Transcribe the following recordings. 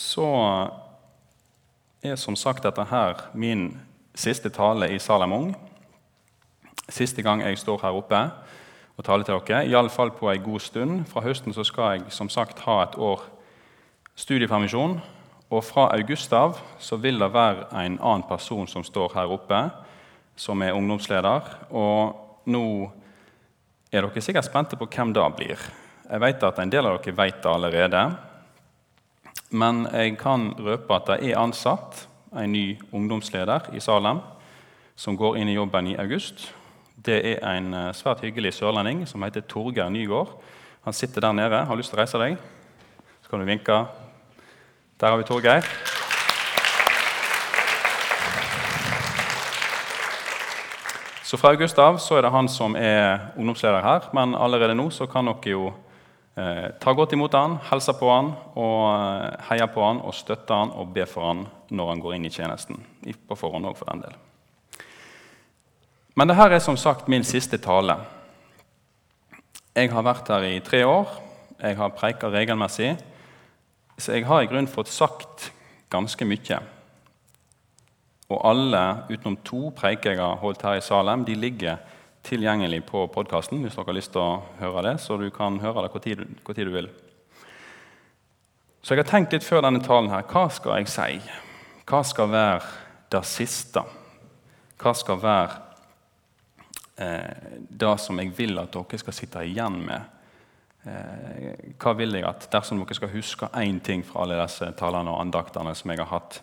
så er som sagt dette her min siste tale i Salem Ung. Siste gang jeg står her oppe og taler til dere, iallfall på en god stund. Fra høsten så skal jeg som sagt ha et år studiepermisjon. Og fra august av så vil det være en annen person som står her oppe, som er ungdomsleder. Og nå er dere sikkert spente på hvem det blir. Jeg vet at en del av dere vet det allerede. Men jeg kan røpe at det er ansatt en ny ungdomsleder i Salem som går inn i jobben i august. Det er en eh, svært hyggelig sørlending som heter Torgeir Nygaard. Han sitter der nede. Har lyst til å reise deg? Så kan du vinke. Der har vi Torgeir. Så Fra august av så er det han som er ungdomsleder her, men allerede nå så kan dere jo ta godt imot han, hilse på han, og eh, heie på han og støtte han og be for han når han går inn i tjenesten. På forhånd òg, for den del. Men dette er som sagt min siste tale. Jeg har vært her i tre år. Jeg har preika regelmessig. Så jeg har i grunnen fått sagt ganske mye. Og alle utenom to preiker jeg har holdt her i Salem, de ligger tilgjengelig på podkasten hvis dere har lyst til å høre det. Så du kan høre det hvor tid, hvor tid du vil. Så jeg har tenkt litt før denne talen her. Hva skal jeg si? Hva skal være det siste? Hva skal være eh, det som jeg vil at dere skal sitte igjen med? Eh, hva vil jeg at Dersom dere skal huske én ting fra alle disse talene og andaktene som jeg har hatt,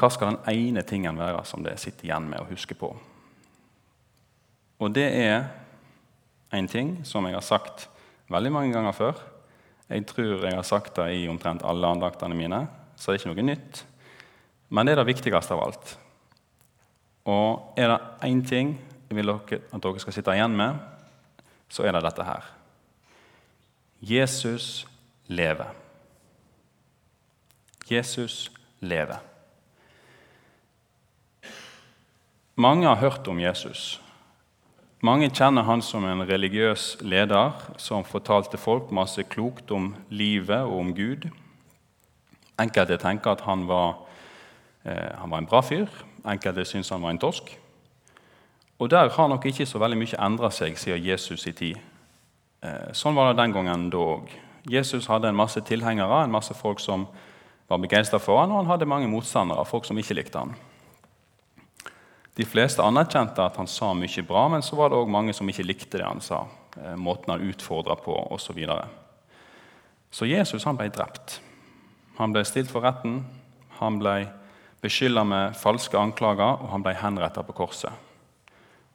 hva skal den ene tingen være som det sitter igjen med å huske på? Og det er en ting som jeg har sagt veldig mange ganger før. Jeg tror jeg har sagt det i omtrent alle andaktene mine, så det er ikke noe nytt. Men det er det viktigste av alt. Og er det én ting jeg vil at dere skal sitte igjen med, så er det dette her. Jesus lever. Jesus lever. Mange har hørt om Jesus. Mange kjenner han som en religiøs leder som fortalte folk masse klokt om livet og om Gud. Enkelte tenker at han var, eh, han var en bra fyr. Enkelte syns han var en torsk. Og Der har nok ikke så veldig mye endra seg siden Jesus i tid. Eh, sånn var det den gangen da òg. Jesus hadde en masse tilhengere, en masse folk som var begeistra for han, og han hadde mange motstandere, folk som ikke likte han. De fleste anerkjente at han sa mye bra, men så var det òg mange som ikke likte det han sa. Eh, måten han utfordra på, osv. Så, videre. så Jesus han ble drept. Han ble stilt for retten, han ble beskylda med falske anklager, og han ble henrettet på korset.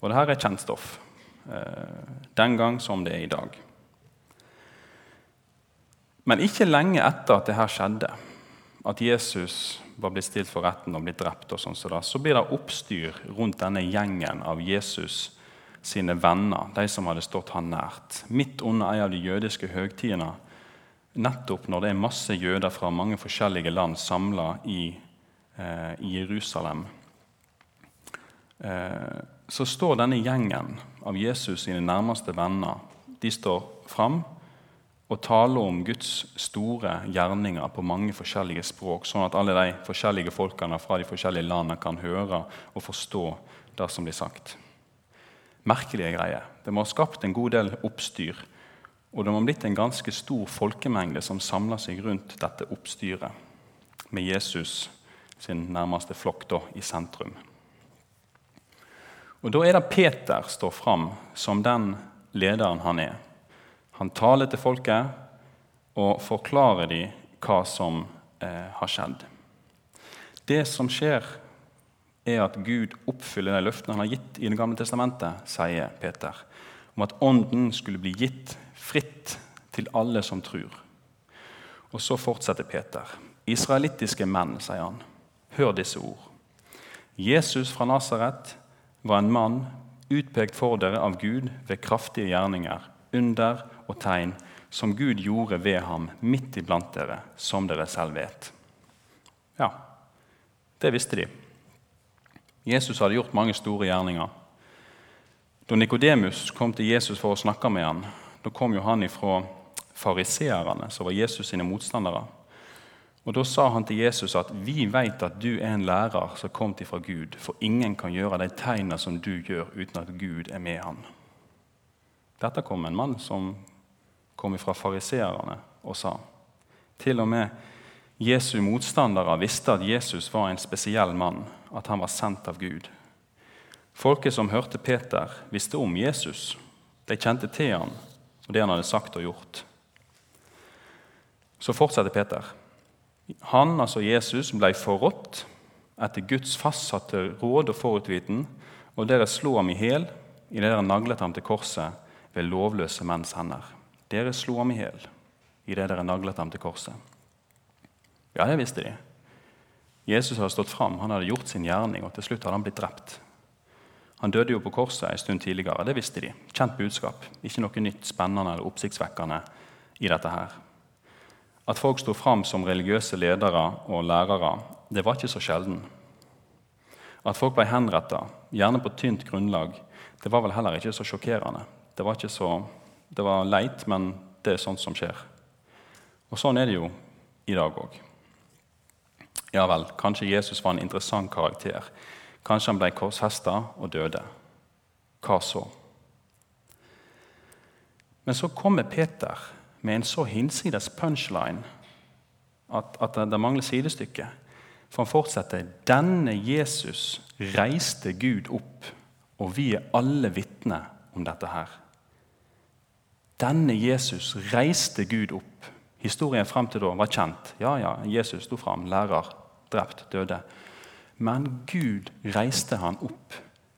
Og dette er kjent stoff eh, den gang som det er i dag. Men ikke lenge etter at dette skjedde, at Jesus var blitt stilt for retten og blitt drept, og sånn, så, da, så blir det oppstyr rundt denne gjengen av Jesus sine venner, de som hadde stått han nært, midt under en av de jødiske høgtidene. Nettopp når det er masse jøder fra mange forskjellige land samla i, eh, Jerusalem. Eh, så står denne gjengen av Jesus sine nærmeste venner de står fram og tale om Guds store gjerninger på mange forskjellige språk, sånn at alle de forskjellige folkene fra de forskjellige landene kan høre og forstå det som blir sagt. Merkelige greier. Det må ha skapt en god del oppstyr. Og det må ha blitt en ganske stor folkemengde som samler seg rundt dette oppstyret, med Jesus sin nærmeste flokk da, i sentrum. Og Da er det Peter står fram som den lederen han er. Han taler til folket og forklarer dem hva som eh, har skjedd. Det som skjer, er at Gud oppfyller de løftene han har gitt i Det gamle testamentet, sier Peter, om at Ånden skulle bli gitt fritt til alle som tror. Og så fortsetter Peter. Israelittiske menn, sier han, hør disse ord. Jesus fra Nasaret var en mann utpekt for dere av Gud ved kraftige gjerninger, under og tegn som Gud gjorde ved ham midt iblant dere, som dere selv vet. Ja, det visste de. Jesus hadde gjort mange store gjerninger. Da Nikodemus kom til Jesus for å snakke med ham, da kom jo han ifra fariseerne, som var Jesus sine motstandere. Og Da sa han til Jesus at vi vet at du er en lærer som kom til fra Gud, for ingen kan gjøre de tegnene som du gjør, uten at Gud er med han. Dette kom en mann som kom fra fariseerne og sa. Til og med Jesu motstandere visste at Jesus var en spesiell mann, at han var sendt av Gud. Folket som hørte Peter, visste om Jesus. De kjente til han og det han hadde sagt og gjort. Så fortsetter Peter. Han, altså Jesus, ble forrådt etter Guds fastsatte råd og forutviten, og dere slo ham i hæl idet dere naglet ham til korset ved lovløse menns hender. Dere slo ham i hjel idet dere naglet ham til korset. Ja, det visste de. Jesus hadde stått fram, han hadde gjort sin gjerning, og til slutt hadde han blitt drept. Han døde jo på korset en stund tidligere. Det visste de. Kjent budskap. Ikke noe nytt, spennende eller oppsiktsvekkende i dette her. At folk sto fram som religiøse ledere og lærere, det var ikke så sjelden. At folk ble henretta, gjerne på tynt grunnlag, det var vel heller ikke så sjokkerende. Det var, ikke så, det var leit, men det er sånt som skjer. Og sånn er det jo i dag òg. Ja vel, kanskje Jesus var en interessant karakter. Kanskje han ble korshesta og døde. Hva så? Men så kommer Peter med en så hinsides punchline at, at det mangler sidestykke. For han fortsetter denne Jesus reiste Gud opp, og vi er alle vitner om dette her. Denne Jesus reiste Gud opp. Historien frem til da var kjent. Ja, ja, Jesus sto fram, lærer, drept, døde. Men Gud reiste han opp.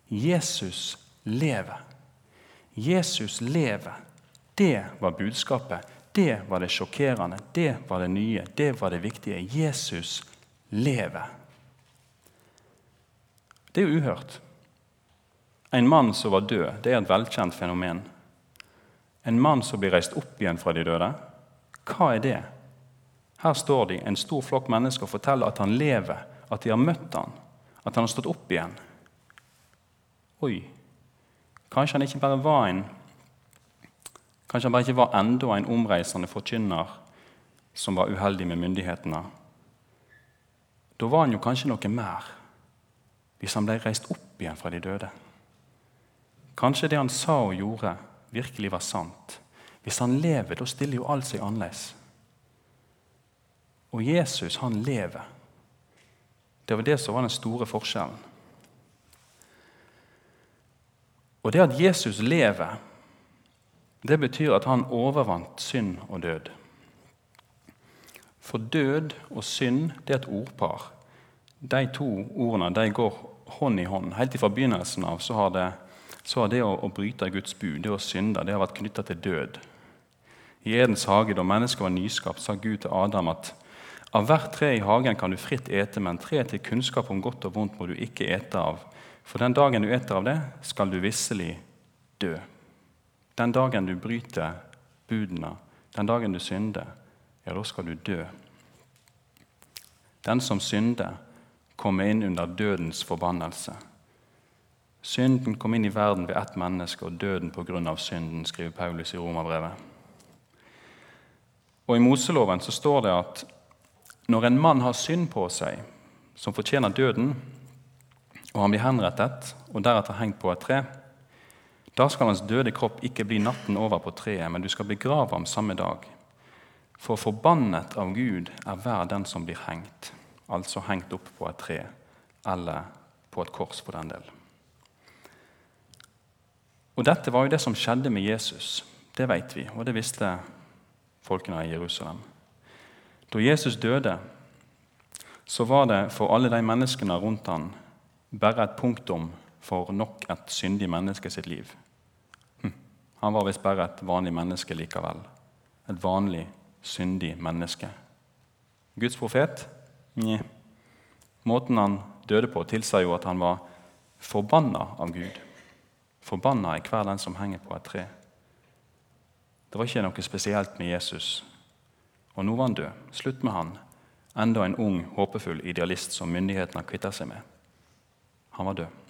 Jesus lever. Jesus lever. Det var budskapet. Det var det sjokkerende, det var det nye, det var det viktige. Jesus lever. Det er jo uhørt. En mann som var død, det er et velkjent fenomen. En mann som blir reist opp igjen fra de døde, hva er det? Her står de, en stor flokk mennesker, og forteller at han lever, at de har møtt han, at han har stått opp igjen. Oi, kanskje han ikke bare var en Kanskje han bare ikke var enda en omreisende forkynner som var uheldig med myndighetene. Da var han jo kanskje noe mer, hvis han ble reist opp igjen fra de døde. Kanskje det han sa og gjorde, virkelig var sant. Hvis han lever, da stiller jo alt seg annerledes. Og Jesus, han lever. Det var det som var den store forskjellen. Og det at Jesus lever, det betyr at han overvant synd og død. For død og synd det er et ordpar. De to ordene de går hånd i hånd. Helt fra begynnelsen av så har det, så har det å, å, bryte Guds bud, det å synde, det har vært knytta til død. I Edens hage, da mennesket var nyskapt, sa Gud til Adam at av hvert tre i hagen kan du fritt ete, men tre til kunnskap om godt og vondt må du ikke ete av. For den dagen du eter av det, skal du visselig dø. Den dagen du bryter budene, den dagen du synder, ja, da skal du dø. Den som synder, kommer inn under dødens forbannelse. Synden kom inn i verden ved ett menneske, og døden av synden, skriver Paulus i Romerbrevet. Og I Moseloven så står det at når en mann har synd på seg, som fortjener døden, og han blir henrettet og deretter hengt på et tre, da skal hans døde kropp ikke bli natten over på treet, men du skal begrave ham samme dag. For forbannet av Gud er hver den som blir hengt, altså hengt opp på et tre eller på et kors for den del. Og Dette var jo det som skjedde med Jesus. Det vet vi, og det visste folkene i Jerusalem. Da Jesus døde, så var det for alle de menneskene rundt ham bare et punktum for nok et syndig menneske sitt liv. Han var visst bare et vanlig menneske likevel. Et vanlig, syndig menneske. Guds profet? Nja. Måten han døde på, tilsier jo at han var forbanna av Gud. Forbanna er hver den som henger på et tre. Det var ikke noe spesielt med Jesus. Og nå var han død. Slutt med han. Enda en ung, håpefull idealist som myndighetene kvitta seg med. Han var død.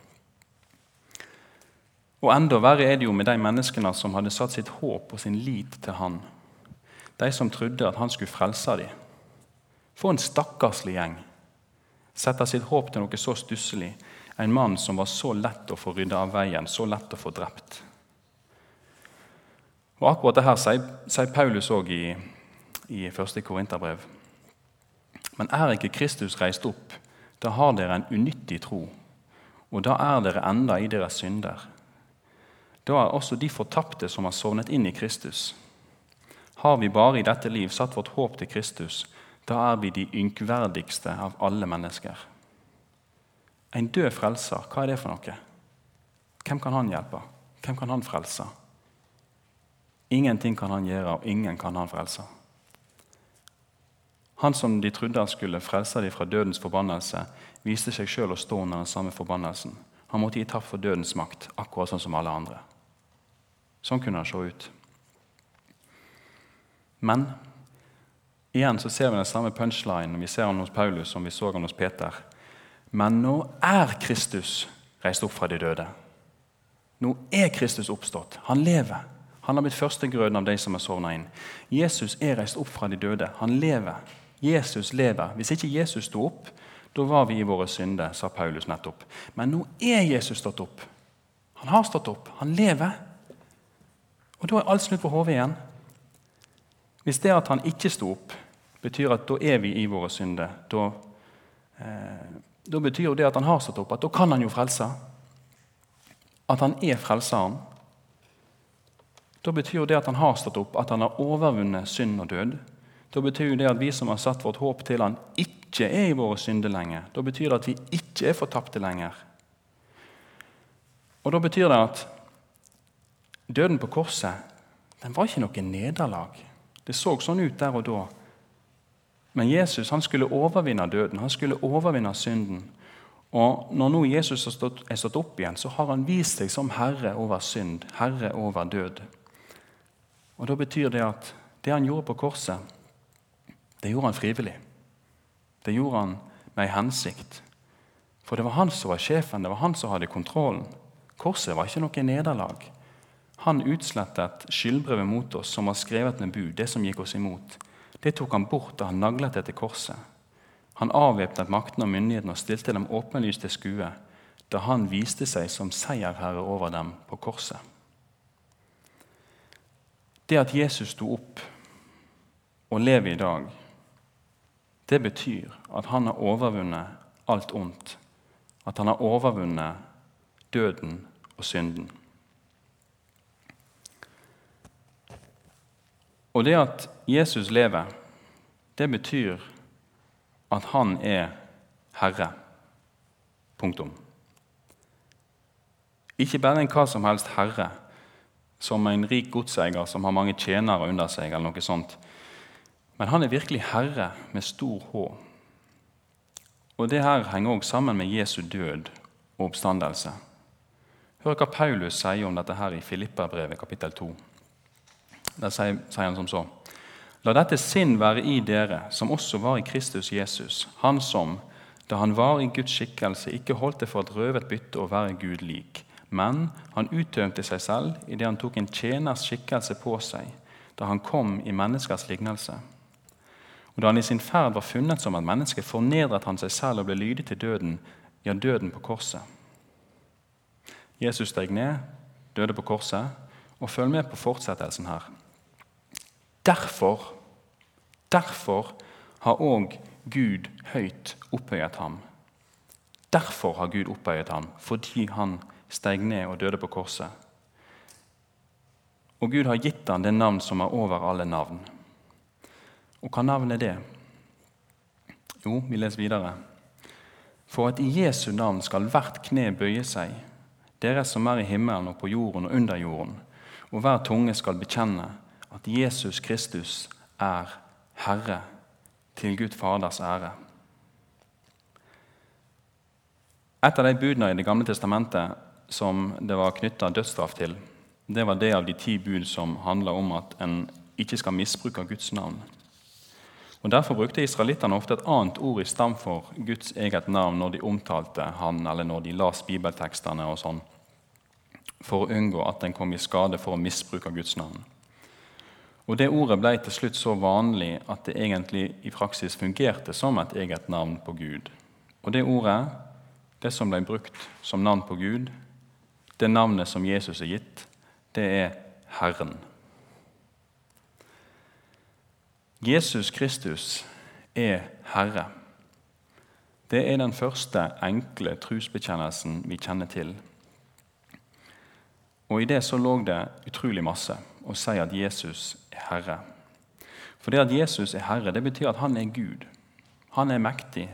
Og enda verre er det jo med de menneskene som hadde satt sitt håp og sin lit til han. De som trodde at han skulle frelse dem. For en stakkarslig gjeng. Setter sitt håp til noe så stusslig. En mann som var så lett å få rydda av veien, så lett å få drept. Og Akkurat det her sier Paulus òg i, i 1. Korinterbrev. Men er ikke Kristus reist opp, da har dere en unyttig tro, og da er dere enda i deres synder. Da er også de fortapte som har sovnet inn i Kristus. Har vi bare i dette liv satt vårt håp til Kristus, da er vi de ynkverdigste av alle mennesker. En død frelser, hva er det for noe? Hvem kan han hjelpe? Hvem kan han frelse? Ingenting kan han gjøre, og ingen kan han frelse. Han som de trodde skulle frelse dem fra dødens forbannelse, viste seg sjøl å stå under den samme forbannelsen. Han måtte gi tapp for dødens makt, akkurat sånn som alle andre. Sånn kunne han se ut. Men igjen så ser vi den samme punchline vi ser han hos Paulus som vi så han hos Peter. Men nå er Kristus reist opp fra de døde. Nå er Kristus oppstått. Han lever. Han har blitt førstegrøden av de som er sovna inn. Jesus er reist opp fra de døde. Han lever. Jesus lever. Hvis ikke Jesus sto opp, da var vi i våre synder, sa Paulus nettopp. Men nå er Jesus stått opp. Han har stått opp. Han lever. Og da er alt snudd på hodet igjen. Hvis det at han ikke sto opp, betyr at da er vi i våre synder, da, eh, da betyr jo det at han har stått opp, at da kan han jo frelse. At han er frelseren. Da betyr jo det at han har stått opp, at han har overvunnet synd og død. Da betyr jo det at vi som har satt vårt håp til han, ikke er i våre synder lenger. Da betyr det at vi ikke er fortapte lenger. Og da betyr det at døden på korset den var ikke noe nederlag. Det så sånn ut der og da. Men Jesus han skulle overvinne døden, han skulle overvinne synden. Og Når nå Jesus er stått, opp igjen, så har han vist seg som herre over synd, herre over død. Og Da betyr det at det han gjorde på korset, det gjorde han frivillig. Det gjorde han med ei hensikt. For det var han som var sjefen, det var han som hadde kontrollen. Korset var ikke noe nederlag. Han utslettet skyldbrevet mot oss som var skrevet med bud, det som gikk oss imot. Det tok han bort da han naglet det til korset. Han avvæpnet maktene og myndighetene og stilte dem åpenlyst til skue da han viste seg som seierherre over dem på korset. Det at Jesus sto opp og lever i dag, det betyr at han har overvunnet alt ondt. At han har overvunnet døden og synden. Og det at Jesus lever, det betyr at han er herre. Punktum. Ikke bare en hva som helst herre, som en rik godseier som har mange tjenere under seg. eller noe sånt. Men han er virkelig herre med stor H. Og Det her henger også sammen med Jesu død og oppstandelse. Hør hva Paulus sier om dette her i Filipperbrevet kapittel 2. Der sier, sier han som så.: La dette sinn være i dere, som også var i Kristus Jesus, han som, da han var i Guds skikkelse, ikke holdt det for et røvet bytte å være Gud lik, men han uttømte seg selv idet han tok en tjeners skikkelse på seg, da han kom i menneskers lignelse. Og Da han i sin ferd var funnet som et menneske, fornedret han seg selv og ble lydig til døden, ja, døden på korset. Jesus steg ned, døde på korset, og følg med på fortsettelsen her. Derfor, derfor har òg Gud høyt opphøyet ham. Derfor har Gud opphøyet ham, fordi han steg ned og døde på korset. Og Gud har gitt ham det navn som er over alle navn. Og hva navn er det? Jo, vi leser videre. For at i Jesu navn skal hvert kne bøye seg, dere som er i himmelen og på jorden og under jorden, og hver tunge skal bekjenne at Jesus Kristus er Herre, til Gud Faders ære. Et av de budene i Det gamle testamentet som det var knytta dødsstraff til, det var det av de ti bud som handler om at en ikke skal misbruke Guds navn. Og Derfor brukte israelittene ofte et annet ord i stam for Guds eget navn når de omtalte han, eller når de las bibeltekstene, og sånn, for å unngå at en kom i skade for å misbruke Guds navn. Og det ordet ble til slutt så vanlig at det egentlig i praksis fungerte som et eget navn på Gud. Og det ordet, det som ble brukt som navn på Gud, det navnet som Jesus er gitt, det er Herren. Jesus Kristus er Herre. Det er den første enkle trosbekjennelsen vi kjenner til. Og I det så lå det utrolig masse å si at Jesus er Herre. For det at Jesus er Herre, det betyr at han er Gud. Han er mektig.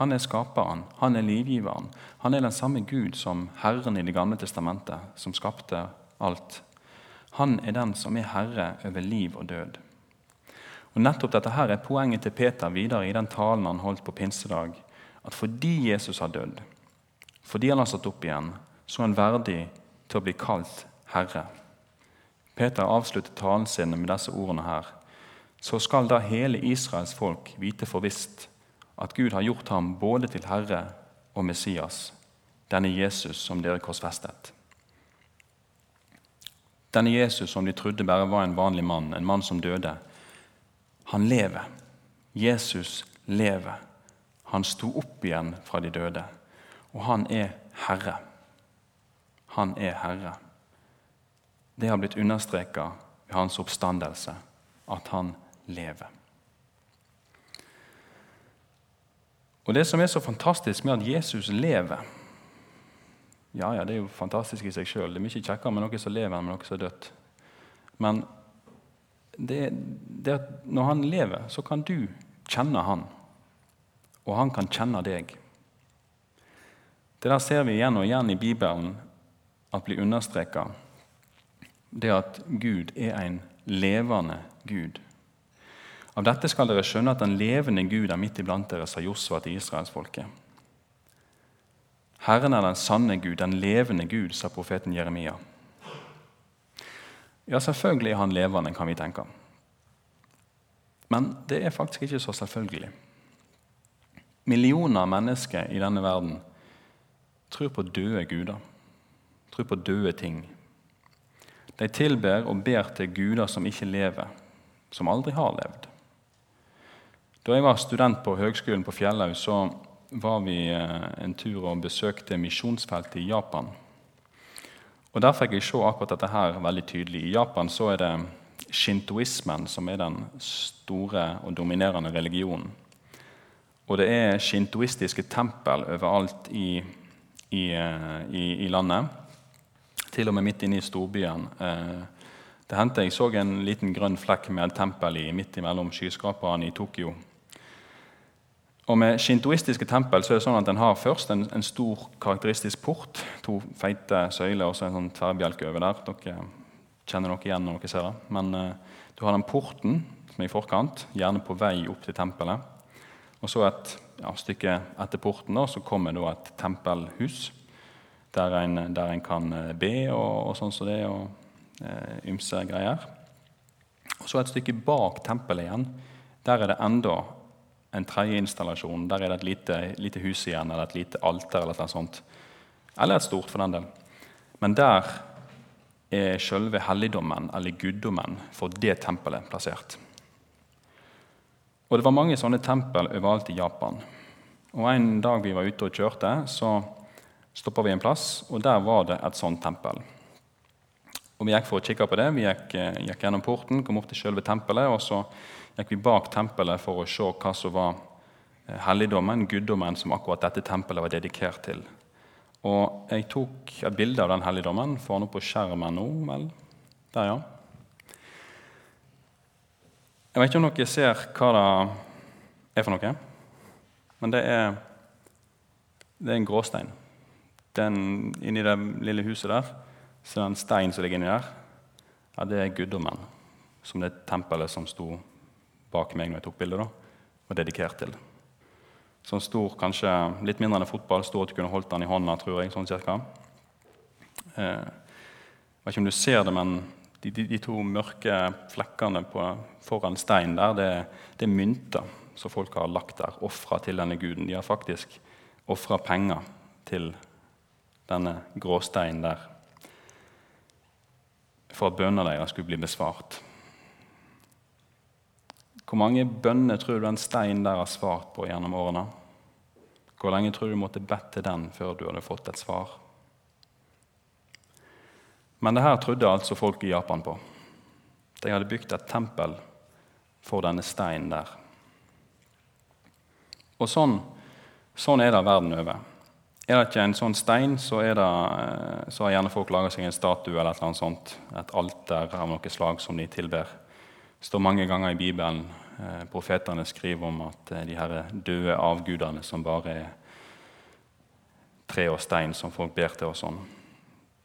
Han er skaperen. Han er livgiveren. Han er den samme Gud som Herren i Det gamle testamentet, som skapte alt. Han er den som er herre over liv og død. Og Nettopp dette her er poenget til Peter videre i den talen han holdt på pinsedag. At fordi Jesus har dødd, fordi han har stått opp igjen, så er han verdig til å bli kalt Herre. Peter avslutter talen sin med disse ordene her. Så skal da hele Israels folk vite for visst at Gud har gjort ham både til Herre og Messias, denne Jesus som dere korsfestet. Denne Jesus som de trodde bare var en vanlig mann, en mann som døde, han lever. Jesus lever. Han sto opp igjen fra de døde, og han er Herre. Han er Herre. Det har blitt understreka ved hans oppstandelse at han lever. Og Det som er så fantastisk med at Jesus lever Ja, ja, det er jo fantastisk i seg sjøl. Det er mye kjekkere med noe som lever enn med noe som er dødt. Men det, det at når han lever, så kan du kjenne han, og han kan kjenne deg. Det der ser vi igjen og igjen i Bibelen at blir understreka det at Gud er en levende Gud. Av dette skal dere skjønne at den levende Gud er midt iblant dere, sa Josva til israelsfolket. Herren er den sanne Gud, den levende Gud, sa profeten Jeremia. Ja, selvfølgelig er han levende, kan vi tenke. Men det er faktisk ikke så selvfølgelig. Millioner av mennesker i denne verden tror på døde guder tror på døde ting. De tilber og ber til guder som ikke lever, som aldri har levd. Da jeg var student på Høgskolen på Fjellhaug, så var vi eh, en tur og besøkte misjonsfeltet i Japan. Og Der fikk jeg se akkurat dette her veldig tydelig. I Japan så er det shintoismen som er den store og dominerende religionen. Og det er shintoistiske tempel overalt i, i, eh, i, i landet til og med midt inne i storbyen. Eh, det hendte jeg så en liten grønn flekk med et tempel i midt imellom skyskraperne i Tokyo. Og Med shintoistiske tempel så er det sånn at en har først en, en stor karakteristisk port. To feite søyler og så en sånn tverrbjelke over der. Dere kjenner noe igjen når dere ser det. Men uh, du har den porten som er i forkant, gjerne på vei opp til tempelet. Og så et ja, stykke etter porten da, så kommer da et tempelhus der en, der en kan eh, be og, og sånn som det, og eh, ymse greier. Og Så et stykke bak tempelet igjen. Der er det enda en tredje installasjon. Der er det et lite, lite hus igjen, eller et lite alter. Eller noe sånt. Eller et stort, for den del. Men der er selve helligdommen, eller guddommen, for det tempelet plassert. Og Det var mange sånne tempel overalt i Japan. Og En dag vi var ute og kjørte, så stoppa vi en plass, og der var det et sånt tempel. Og Vi gikk for å kikke på det. Vi gikk, eh, gikk gjennom porten, kom opp til selve tempelet, og så gikk vi bak tempelet for å se hva som var eh, helligdommen, guddommen, som akkurat dette tempelet var dedikert til. Og Jeg tok et bilde av den helligdommen. Får den opp på skjermen nå, vel? Der, ja. Jeg vet ikke om dere ser hva det er for noe, men det er, det er en gråstein den, inni det lille huset der, så er det en stein som ligger inni der. Ja, Det er guddommen, som det tempelet som sto bak meg når jeg tok bildet, da, var dedikert til. Sånn stor, kanskje litt mindre enn en fotball, stor at du kunne holdt den i hånda, tror jeg. sånn cirka. Eh, jeg vet ikke om du ser det, men de, de, de to mørke flekkene på, foran steinen der, det, det, er mynter som folk har lagt der, ofra til denne guden. De har faktisk ofra penger til denne gråsteinen der, for at bønnene deres skulle bli besvart. Hvor mange bønner tror du den steinen der har svart på gjennom årene? Hvor lenge tror du du måtte bedt til den før du hadde fått et svar? Men det her trodde altså folk i Japan på. De hadde bygd et tempel for denne steinen der. Og sånn, sånn er det verden over. Er det ikke en sånn stein, så, det, eh, så har gjerne folk laga seg en statue eller et eller annet sånt, et alter av noe slag som de tilber. Det står mange ganger i Bibelen eh, profetene skriver om at eh, de her døde avgudene som bare er tre og stein som folk ber til og sånn,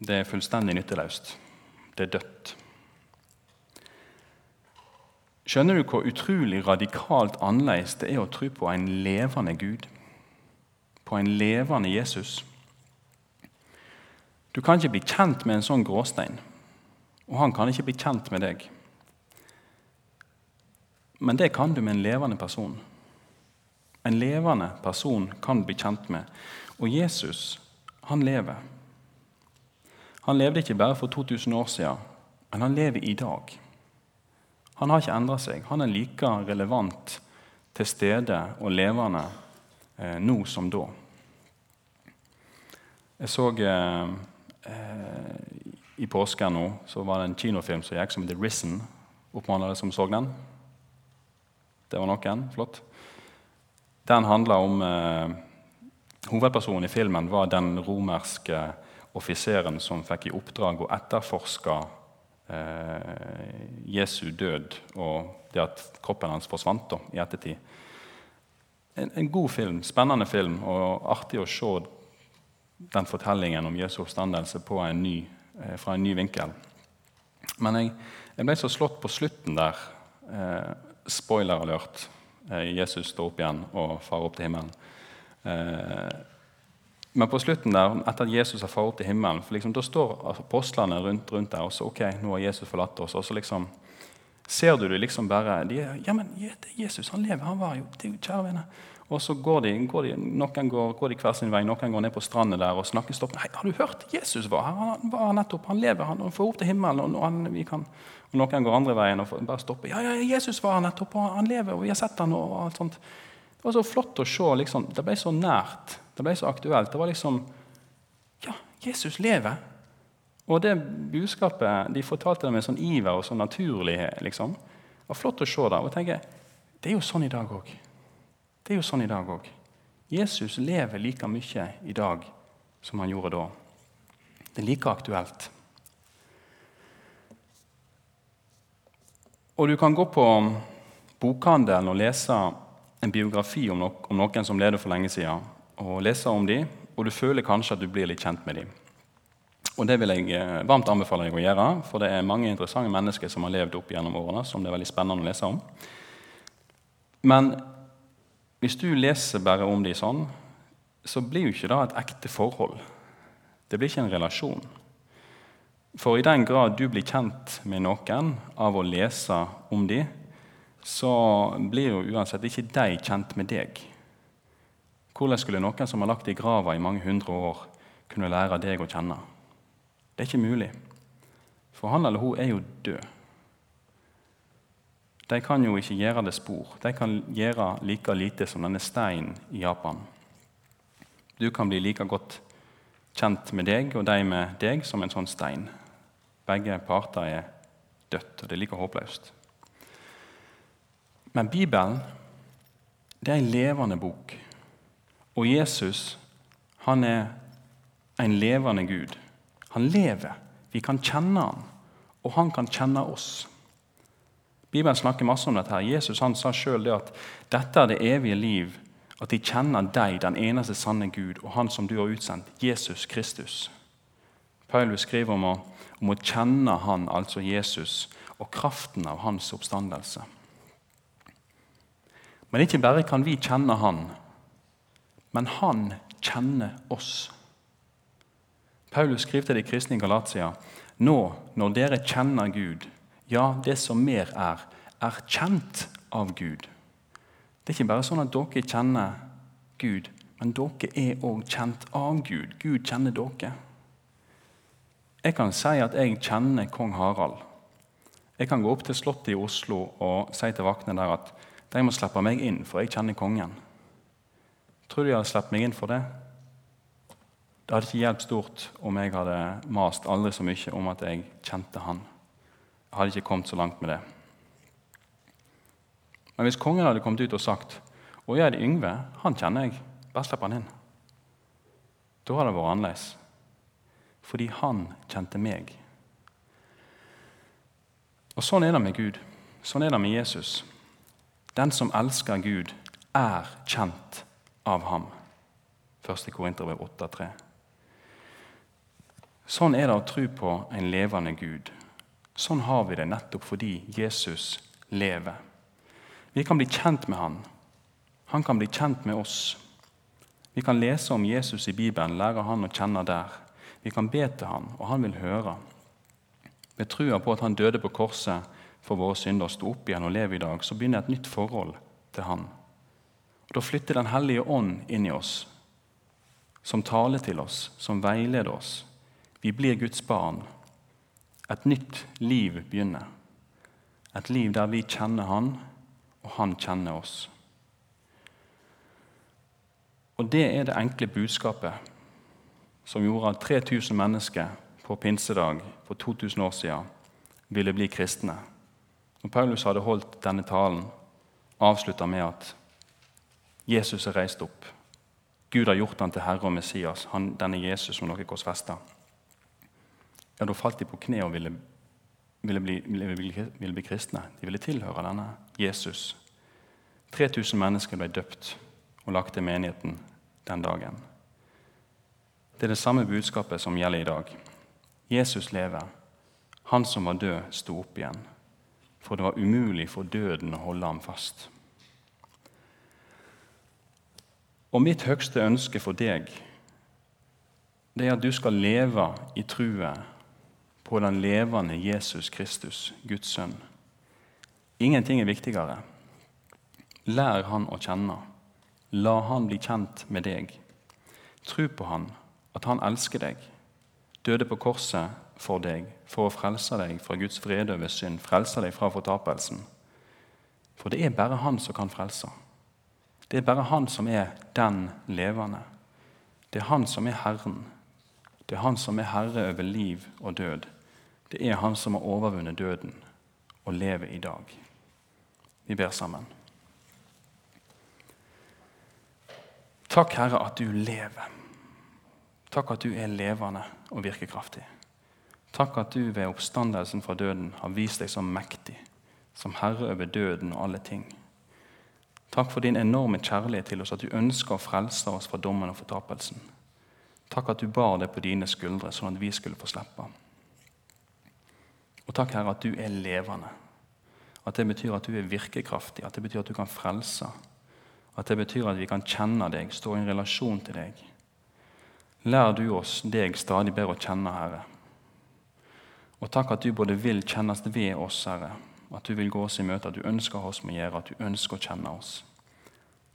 det er fullstendig nytteløst. Det er dødt. Skjønner du hvor utrolig radikalt annerledes det er å tro på en levende Gud? På en levende Jesus? Du kan ikke bli kjent med en sånn gråstein, og han kan ikke bli kjent med deg. Men det kan du med en levende person. En levende person kan du bli kjent med. Og Jesus, han lever. Han levde ikke bare for 2000 år siden, men han lever i dag. Han har ikke endra seg. Han er like relevant til stede og levende nå som da. Jeg så eh, eh, I påsken nå så var det en kinofilm som gikk som heter 'Risen'. Oppmanner som så den? Det var noen. Flott. Den handla om eh, Hovedpersonen i filmen var den romerske offiseren som fikk i oppdrag å etterforske Eh, Jesu død og det at kroppen hans forsvant da, i ettertid. En, en, god film, spennende film, og artig å se den fortellingen om Jesu oppstandelse en ny, eh, fra en ny vinkel. Men jeg, jeg, ble så slått på slutten der. Eh, spoiler alert. Eh, Jesus står opp igjen og farer opp til himmelen. Eh, men på slutten der, etter at Jesus har fart til himmelen, for liksom, da står apostlene rundt, rundt, der og så ok, nå har Jesus forlatt oss. og så liksom ser du det liksom bare de, ja, men Jesus han lever, han var jo, er kjære venner. Og så går de, går de, Noen går, går de hver sin vei, noen går ned på stranden der og snakker stopp. 'Nei, har du hørt? Jesus var her. Han var nettopp, han lever, han, får opp til himmelen. og, han, kan, og Noen går andre veien og bare stopper. Ja, ja, Jesus var her nettopp, og han lever, og vi har sett han og alt sånt. Det var så flott å se. Liksom, det ble så nært. Det ble så aktuelt. Det var liksom Ja, Jesus lever. Og det budskapet de fortalte det med sånn iver og sånn naturlighet. liksom. Var flott å se det. Og tenke, Det er jo sånn i dag òg. Det er jo sånn i dag òg. Jesus lever like mye i dag som han gjorde da. Det er like aktuelt. Og du kan gå på bokhandelen og lese en biografi om, noen som levde for lenge siden, og lese om dem, og du føler kanskje at du blir litt kjent med dem. Og Det vil jeg eh, varmt anbefale deg å gjøre, for det er mange interessante mennesker som har levd opp gjennom årene, som det er veldig spennende å lese om. Men hvis du leser bare om de sånn, så blir jo ikke det et ekte forhold. Det blir ikke en relasjon. For i den grad du blir kjent med noen av å lese om de, så blir jo uansett ikke de kjent med deg. Hvordan skulle noen som har lagt i grava i mange hundre år, kunne lære deg å kjenne? Det er ikke mulig, for han eller hun er jo død. De kan jo ikke gjøre det spor. De kan gjøre like lite som denne steinen i Japan. Du kan bli like godt kjent med deg og de med deg som en sånn stein. Begge parter er dødt, og det er like håpløst. Men Bibelen det er en levende bok. Og Jesus han er en levende Gud. Han lever. Vi kan kjenne han, og han kan kjenne oss. Bibelen snakker masse om dette. her. Jesus han sa sjøl at dette er det evige liv, at de kjenner deg, den eneste sanne Gud, og Han som du har utsendt, Jesus Kristus. Paulus skriver om å, om å kjenne Han, altså Jesus, og kraften av Hans oppstandelse. Men ikke bare kan vi kjenne Han, men Han kjenner oss. Paulus skrev til de kristne i Galatia nå når dere kjenner Gud, ja, det som mer er, er kjent av Gud. Det er ikke bare sånn at dere kjenner Gud, men dere er òg kjent av Gud. Gud kjenner dere. Jeg kan si at jeg kjenner kong Harald. Jeg kan gå opp til Slottet i Oslo og si til vaktene der at de må slippe meg inn, for jeg kjenner kongen. Tror du de har sluppet meg inn for det? Det hadde ikke hjulpet stort om jeg hadde mast aldri så mye om at jeg kjente han. Jeg hadde ikke kommet så langt med det. Men hvis kongen hadde kommet ut og sagt å er det Yngve, han kjenner jeg, bare slipp han inn. Da hadde det vært annerledes. Fordi han kjente meg. Og Sånn er det med Gud. Sånn er det med Jesus. Den som elsker Gud, er kjent av ham. 1. Korinterbrev 8,3. Sånn er det å tro på en levende Gud. Sånn har vi det nettopp fordi Jesus lever. Vi kan bli kjent med han. Han kan bli kjent med oss. Vi kan lese om Jesus i Bibelen, lære han å kjenne der. Vi kan be til han, og han vil høre. Ved trua på at han døde på korset for våre synder og sto opp igjen og lever i dag, så begynner et nytt forhold til han. Og Da flytter Den hellige ånd inn i oss, som taler til oss, som veileder oss. Vi blir Guds barn. Et nytt liv begynner. Et liv der vi kjenner Han, og Han kjenner oss. Og Det er det enkle budskapet som gjorde at 3000 mennesker på pinsedag for 2000 år siden ville bli kristne. Når Paulus hadde holdt denne talen, avslutta med at Jesus er reist opp. Gud har gjort han til Herre og Messias, han, denne Jesus som dere korsfesta. Ja, da falt de på kne og ville ville bli, ville, ville bli kristne. De ville tilhøre denne Jesus. 3000 mennesker ble døpt og lagt til menigheten den dagen. Det er det samme budskapet som gjelder i dag. Jesus lever. Han som var død, sto opp igjen. For det var umulig for døden å holde ham fast. Og mitt høgste ønske for deg det er at du skal leve i trua på den levende Jesus Kristus, Guds sønn. Ingenting er viktigere. Lær han å kjenne. La han bli kjent med deg. Tro på han, at han elsker deg. Døde på korset for deg, for å frelse deg fra Guds vrede over synd, frelse deg fra fortapelsen. For det er bare han som kan frelse. Det er bare han som er den levende. Det er han som er Herren. Det er han som er herre over liv og død. Det er han som har overvunnet døden og lever i dag. Vi ber sammen. Takk, Herre, at du lever. Takk at du er levende og virkekraftig. Takk at du ved oppstandelsen fra døden har vist deg som mektig, som herre over døden og alle ting. Takk for din enorme kjærlighet til oss, at du ønsker å frelse oss fra dommen og fortapelsen. Takk at du bar det på dine skuldre, sånn at vi skulle få slippe. Og takk, Herre, at du er levende. At det betyr at du er virkekraftig, at det betyr at du kan frelse. At det betyr at vi kan kjenne deg, stå i en relasjon til deg. Lær du oss deg stadig bedre å kjenne, Herre. Og takk at du både vil kjennes ved oss, Herre, at du vil gå oss i møte, at du ønsker oss med å gjøre, at du ønsker å kjenne oss.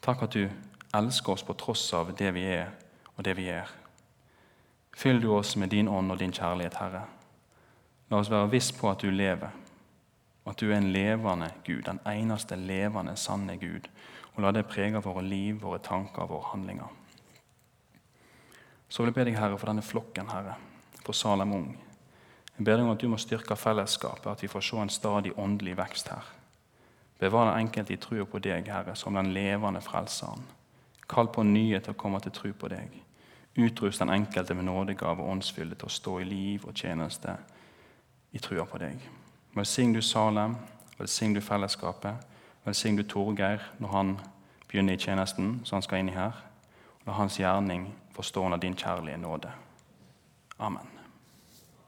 Takk at du elsker oss på tross av det vi er, og det vi gjør. Fyll du oss med din ånd og din kjærlighet, Herre. La oss være viss på at du lever, at du er en levende Gud, den eneste levende, sanne Gud. Og la det prege våre liv, våre tanker våre handlinger. Så vil jeg be deg, Herre, for denne flokken, Herre, for Salem Ung. Jeg ber deg om at du må styrke fellesskapet, at vi får se en stadig åndelig vekst her. Bevar den enkelte i trua på deg, Herre, som den levende frelseren. Kall på nye til å komme til tro på deg. Utrust den enkelte med nådegave og åndsfylde til å stå i liv og tjeneste i trua på deg. Velsign du Salem, velsign du fellesskapet. Velsign du Torgeir når han begynner i tjenesten, så han skal inn i her. La hans gjerning forstå under din kjærlige nåde. Amen.